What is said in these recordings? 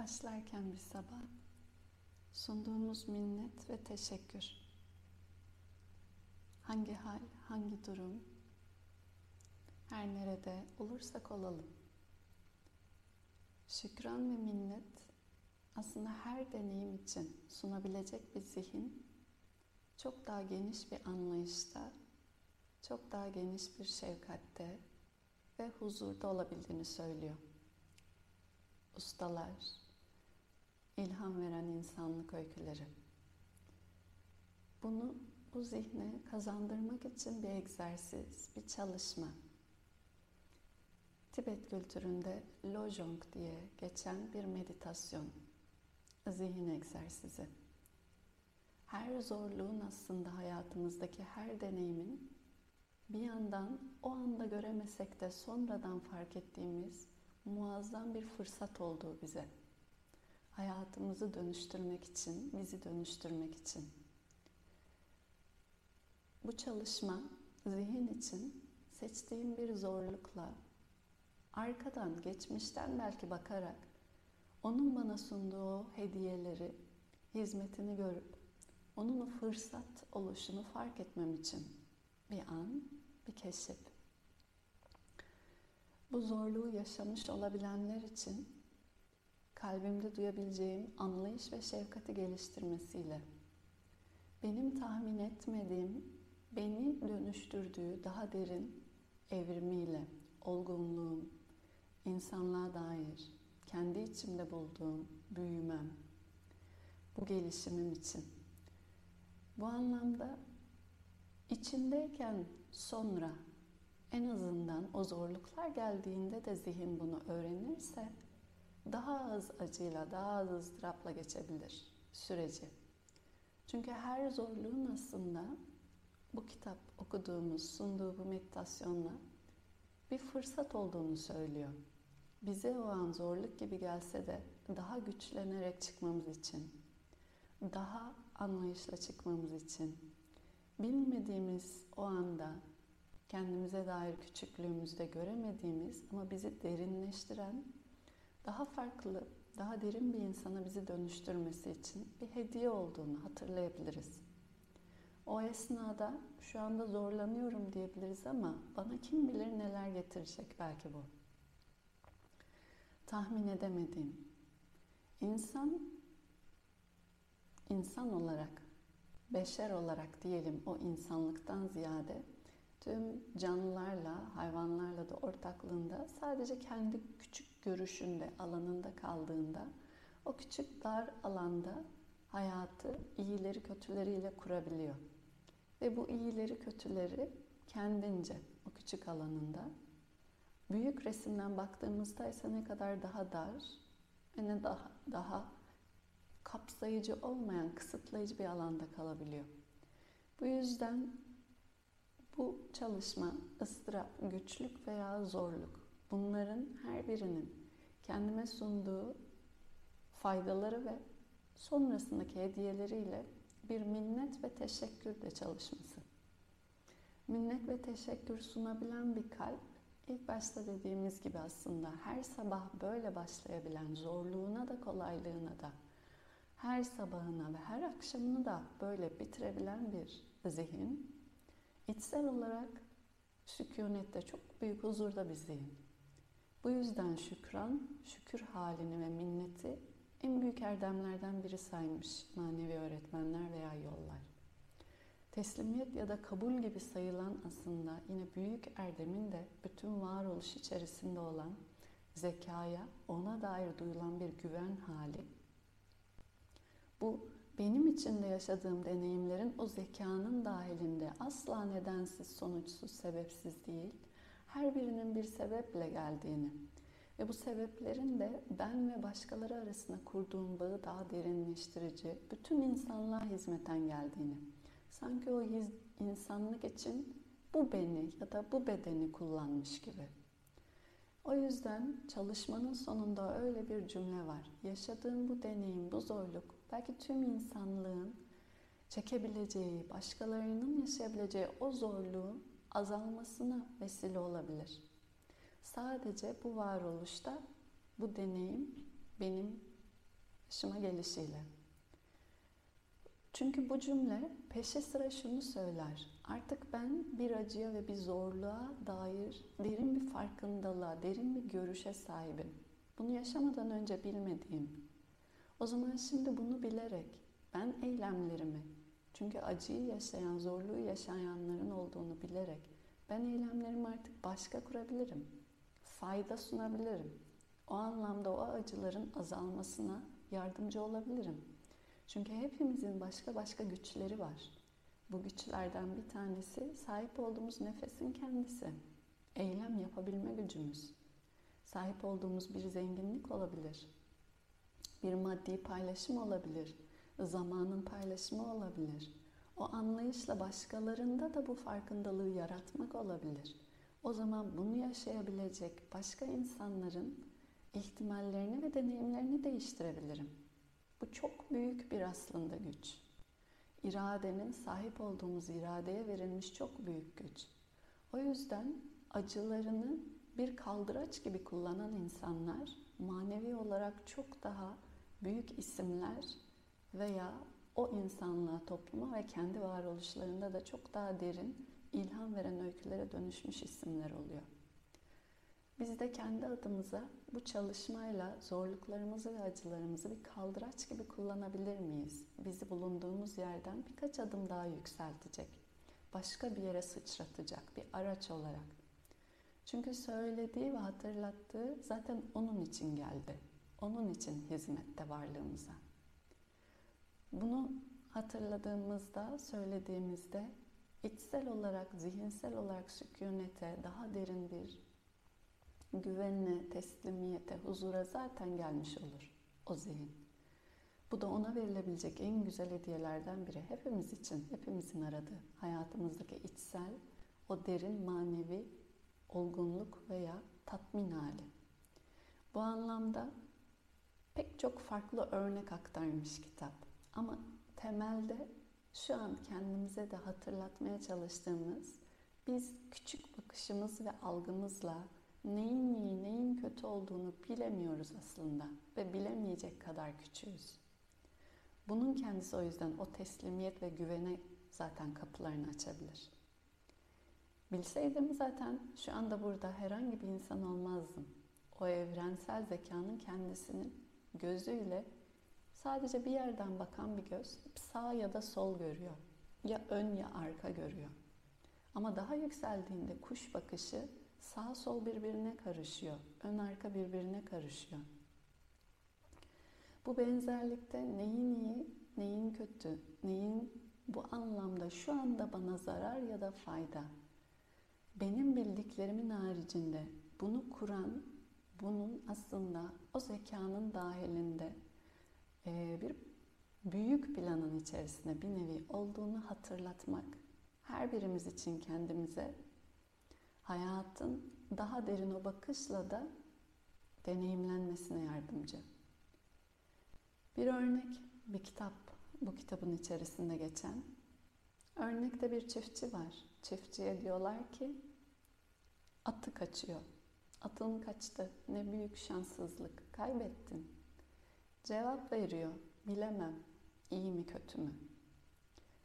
Başlarken bir sabah sunduğumuz minnet ve teşekkür. Hangi hal, hangi durum, her nerede olursak olalım. Şükran ve minnet aslında her deneyim için sunabilecek bir zihin çok daha geniş bir anlayışta, çok daha geniş bir şefkatte ve huzurda olabildiğini söylüyor. Ustalar, ilham veren insanlık öyküleri. Bunu bu zihne kazandırmak için bir egzersiz, bir çalışma. Tibet kültüründe Lojong diye geçen bir meditasyon, zihin egzersizi. Her zorluğun aslında hayatımızdaki her deneyimin bir yandan o anda göremesek de sonradan fark ettiğimiz muazzam bir fırsat olduğu bize. Hayatımızı dönüştürmek için, bizi dönüştürmek için. Bu çalışma zihin için seçtiğim bir zorlukla arkadan, geçmişten belki bakarak onun bana sunduğu hediyeleri, hizmetini görüp onun fırsat oluşunu fark etmem için bir an, bir keşif. Bu zorluğu yaşamış olabilenler için kalbimde duyabileceğim anlayış ve şefkati geliştirmesiyle benim tahmin etmediğim, beni dönüştürdüğü daha derin evrimiyle, olgunluğum, insanlığa dair, kendi içimde bulduğum büyümem, bu gelişimim için. Bu anlamda içindeyken sonra en azından o zorluklar geldiğinde de zihin bunu öğrenirse daha az acıyla, daha az ızdırapla geçebilir süreci. Çünkü her zorluğun aslında bu kitap okuduğumuz, sunduğu bu meditasyonla bir fırsat olduğunu söylüyor. Bize o an zorluk gibi gelse de daha güçlenerek çıkmamız için, daha anlayışla çıkmamız için, bilmediğimiz o anda kendimize dair küçüklüğümüzde göremediğimiz ama bizi derinleştiren, daha farklı, daha derin bir insana bizi dönüştürmesi için bir hediye olduğunu hatırlayabiliriz. O esnada şu anda zorlanıyorum diyebiliriz ama bana kim bilir neler getirecek belki bu. Tahmin edemediğim. İnsan insan olarak, beşer olarak diyelim o insanlıktan ziyade tüm canlılarla, hayvanlarla da ortaklığında sadece kendi küçük görüşünde, alanında kaldığında o küçük dar alanda hayatı iyileri kötüleriyle kurabiliyor. Ve bu iyileri kötüleri kendince o küçük alanında büyük resimden baktığımızda ise ne kadar daha dar ve ne daha, daha kapsayıcı olmayan, kısıtlayıcı bir alanda kalabiliyor. Bu yüzden bu çalışma, ıstırap, güçlük veya zorluk bunların her birinin kendime sunduğu faydaları ve sonrasındaki hediyeleriyle bir minnet ve teşekkür de çalışması. Minnet ve teşekkür sunabilen bir kalp ilk başta dediğimiz gibi aslında her sabah böyle başlayabilen zorluğuna da kolaylığına da her sabahına ve her akşamını da böyle bitirebilen bir zihin içsel olarak sükunette çok büyük huzurda bir zihin. Bu yüzden şükran, şükür halini ve minneti en büyük erdemlerden biri saymış manevi öğretmenler veya yollar. Teslimiyet ya da kabul gibi sayılan aslında yine büyük erdemin de bütün varoluş içerisinde olan zekaya, ona dair duyulan bir güven hali. Bu benim içinde yaşadığım deneyimlerin o zekanın dahilinde asla nedensiz, sonuçsuz, sebepsiz değil, her birinin bir sebeple geldiğini ve bu sebeplerin de ben ve başkaları arasında kurduğum bağı daha derinleştirici, bütün insanlığa hizmeten geldiğini, sanki o insanlık için bu beni ya da bu bedeni kullanmış gibi. O yüzden çalışmanın sonunda öyle bir cümle var. Yaşadığım bu deneyim, bu zorluk belki tüm insanlığın çekebileceği, başkalarının yaşayabileceği o zorluğun azalmasına vesile olabilir. Sadece bu varoluşta bu deneyim benim başıma gelişiyle. Çünkü bu cümle peşe sıra şunu söyler. Artık ben bir acıya ve bir zorluğa dair derin bir farkındalığa, derin bir görüşe sahibim. Bunu yaşamadan önce bilmediğim. O zaman şimdi bunu bilerek ben eylemlerimi, çünkü acıyı yaşayan, zorluğu yaşayanların olduğunu bilerek ben eylemlerimi artık başka kurabilirim. Fayda sunabilirim. O anlamda o acıların azalmasına yardımcı olabilirim. Çünkü hepimizin başka başka güçleri var. Bu güçlerden bir tanesi sahip olduğumuz nefesin kendisi. Eylem yapabilme gücümüz. Sahip olduğumuz bir zenginlik olabilir. Bir maddi paylaşım olabilir. Zamanın paylaşımı olabilir. O anlayışla başkalarında da bu farkındalığı yaratmak olabilir. O zaman bunu yaşayabilecek başka insanların ihtimallerini ve deneyimlerini değiştirebilirim. Bu çok büyük bir aslında güç. İradenin sahip olduğumuz iradeye verilmiş çok büyük güç. O yüzden acılarını bir kaldıraç gibi kullanan insanlar manevi olarak çok daha büyük isimler veya o insanlığa, topluma ve kendi varoluşlarında da çok daha derin, ilham veren öykülere dönüşmüş isimler oluyor. Biz de kendi adımıza bu çalışmayla zorluklarımızı ve acılarımızı bir kaldıraç gibi kullanabilir miyiz? Bizi bulunduğumuz yerden birkaç adım daha yükseltecek, başka bir yere sıçratacak bir araç olarak. Çünkü söylediği ve hatırlattığı zaten onun için geldi. Onun için hizmette varlığımıza. Bunu hatırladığımızda, söylediğimizde içsel olarak, zihinsel olarak sükunete, daha derin bir güvenle, teslimiyete, huzura zaten gelmiş olur o zihin. Bu da ona verilebilecek en güzel hediyelerden biri. Hepimiz için, hepimizin aradığı hayatımızdaki içsel, o derin manevi olgunluk veya tatmin hali. Bu anlamda pek çok farklı örnek aktarmış kitap. Ama temelde şu an kendimize de hatırlatmaya çalıştığımız biz küçük bakışımız ve algımızla neyin iyi, neyin kötü olduğunu bilemiyoruz aslında ve bilemeyecek kadar küçüğüz. Bunun kendisi o yüzden o teslimiyet ve güvene zaten kapılarını açabilir. Bilseydim zaten şu anda burada herhangi bir insan olmazdım. O evrensel zekanın kendisinin gözüyle sadece bir yerden bakan bir göz sağ ya da sol görüyor. Ya ön ya arka görüyor. Ama daha yükseldiğinde kuş bakışı Sağ sol birbirine karışıyor. Ön arka birbirine karışıyor. Bu benzerlikte neyin iyi, neyin kötü, neyin bu anlamda şu anda bana zarar ya da fayda. Benim bildiklerimin haricinde bunu kuran, bunun aslında o zekanın dahilinde bir büyük planın içerisinde bir nevi olduğunu hatırlatmak her birimiz için kendimize hayatın daha derin o bakışla da deneyimlenmesine yardımcı. Bir örnek, bir kitap bu kitabın içerisinde geçen. Örnekte bir çiftçi var. Çiftçiye diyorlar ki atı kaçıyor. Atın kaçtı. Ne büyük şanssızlık. Kaybettin. Cevap veriyor. Bilemem. İyi mi kötü mü?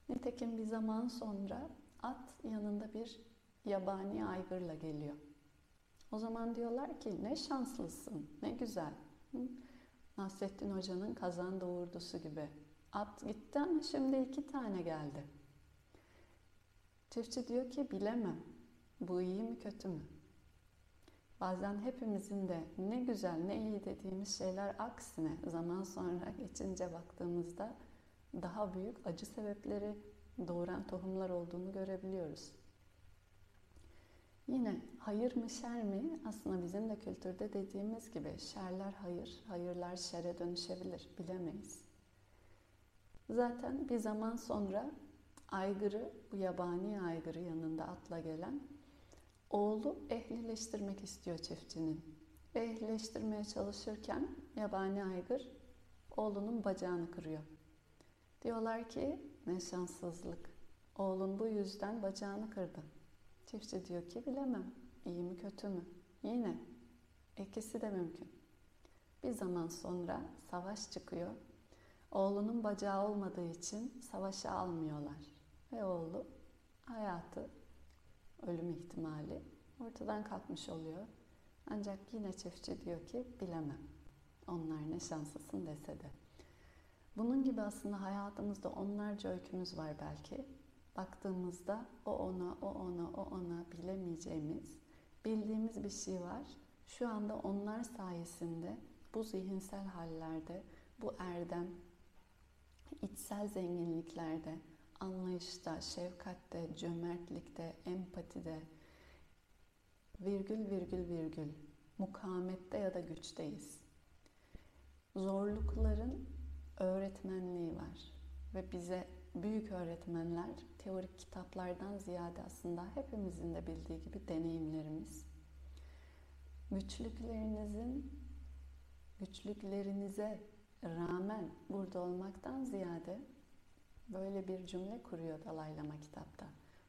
Nitekim bir zaman sonra at yanında bir yabani aygırla geliyor. O zaman diyorlar ki ne şanslısın, ne güzel. Hı? Nasrettin Hoca'nın kazan doğurdusu gibi. At gitti ama şimdi iki tane geldi. Çiftçi diyor ki bilemem. Bu iyi mi kötü mü? Bazen hepimizin de ne güzel ne iyi dediğimiz şeyler aksine zaman sonra geçince baktığımızda daha büyük acı sebepleri doğuran tohumlar olduğunu görebiliyoruz. Yine hayır mı şer mi? Aslında bizim de kültürde dediğimiz gibi şerler hayır, hayırlar şere dönüşebilir. Bilemeyiz. Zaten bir zaman sonra aygırı, bu yabani aygırı yanında atla gelen oğlu ehlileştirmek istiyor çiftçinin. Ve ehlileştirmeye çalışırken yabani aygır oğlunun bacağını kırıyor. Diyorlar ki ne şanssızlık. Oğlun bu yüzden bacağını kırdı. Çiftçi diyor ki bilemem. İyi mi kötü mü? Yine ikisi de mümkün. Bir zaman sonra savaş çıkıyor. Oğlunun bacağı olmadığı için savaşa almıyorlar. Ve oğlu hayatı, ölüm ihtimali ortadan kalkmış oluyor. Ancak yine çiftçi diyor ki bilemem. Onlar ne şanslısın dese de. Bunun gibi aslında hayatımızda onlarca öykümüz var belki. Baktığımızda o ona, o ona, o ona bilemeyeceğimiz, bildiğimiz bir şey var. Şu anda onlar sayesinde bu zihinsel hallerde, bu erdem, içsel zenginliklerde, anlayışta, şefkatte, cömertlikte, empatide, virgül virgül virgül, mukavemette ya da güçteyiz. Zorlukların öğretmenliği var ve bize büyük öğretmenler teorik kitaplardan ziyade aslında hepimizin de bildiği gibi deneyimlerimiz. Güçlüklerinizin güçlüklerinize rağmen burada olmaktan ziyade böyle bir cümle kuruyor Dalai Lama kitapta.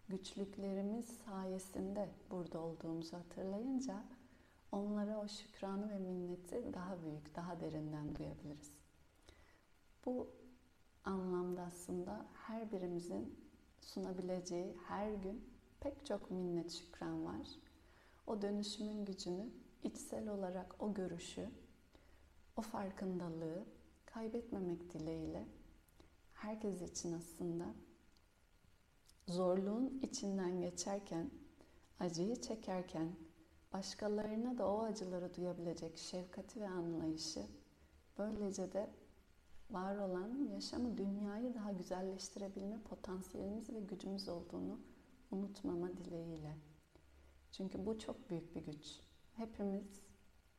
Güçlüklerimiz sayesinde burada olduğumuzu hatırlayınca onlara o şükranı ve minneti daha büyük, daha derinden duyabiliriz. Bu anlamda aslında her birimizin sunabileceği her gün pek çok minnet şükran var. O dönüşümün gücünü içsel olarak o görüşü, o farkındalığı kaybetmemek dileğiyle herkes için aslında zorluğun içinden geçerken, acıyı çekerken başkalarına da o acıları duyabilecek şefkati ve anlayışı böylece de var olan yaşamı, dünyayı daha güzelleştirebilme potansiyelimiz ve gücümüz olduğunu unutmama dileğiyle. Çünkü bu çok büyük bir güç. Hepimiz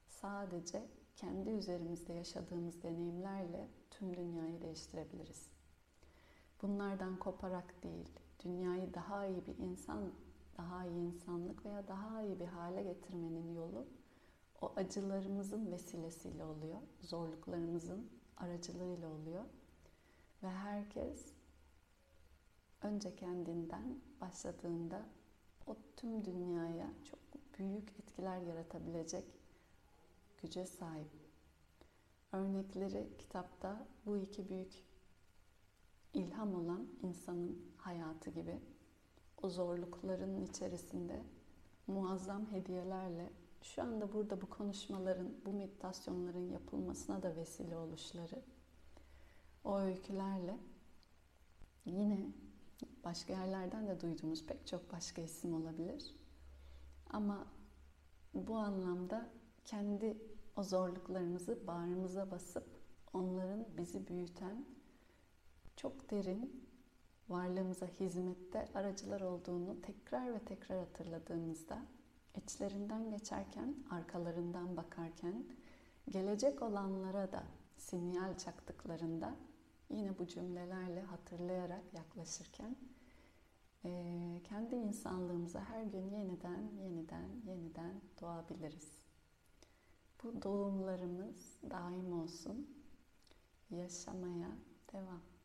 sadece kendi üzerimizde yaşadığımız deneyimlerle tüm dünyayı değiştirebiliriz. Bunlardan koparak değil, dünyayı daha iyi bir insan, daha iyi insanlık veya daha iyi bir hale getirmenin yolu o acılarımızın vesilesiyle oluyor, zorluklarımızın aracılığıyla oluyor. Ve herkes önce kendinden başladığında o tüm dünyaya çok büyük etkiler yaratabilecek güce sahip. Örnekleri kitapta bu iki büyük ilham olan insanın hayatı gibi o zorlukların içerisinde muazzam hediyelerle şu anda burada bu konuşmaların, bu meditasyonların yapılmasına da vesile oluşları o öykülerle yine başka yerlerden de duyduğumuz pek çok başka isim olabilir. Ama bu anlamda kendi o zorluklarımızı bağrımıza basıp onların bizi büyüten çok derin varlığımıza hizmette aracılar olduğunu tekrar ve tekrar hatırladığımızda içlerinden geçerken, arkalarından bakarken, gelecek olanlara da sinyal çaktıklarında yine bu cümlelerle hatırlayarak yaklaşırken kendi insanlığımıza her gün yeniden, yeniden, yeniden doğabiliriz. Bu doğumlarımız daim olsun. Yaşamaya devam.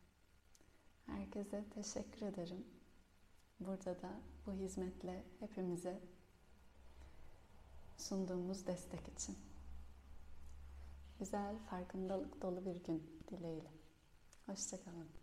Herkese teşekkür ederim. Burada da bu hizmetle hepimize sunduğumuz destek için. Güzel, farkındalık dolu bir gün dileğiyle. Hoşçakalın.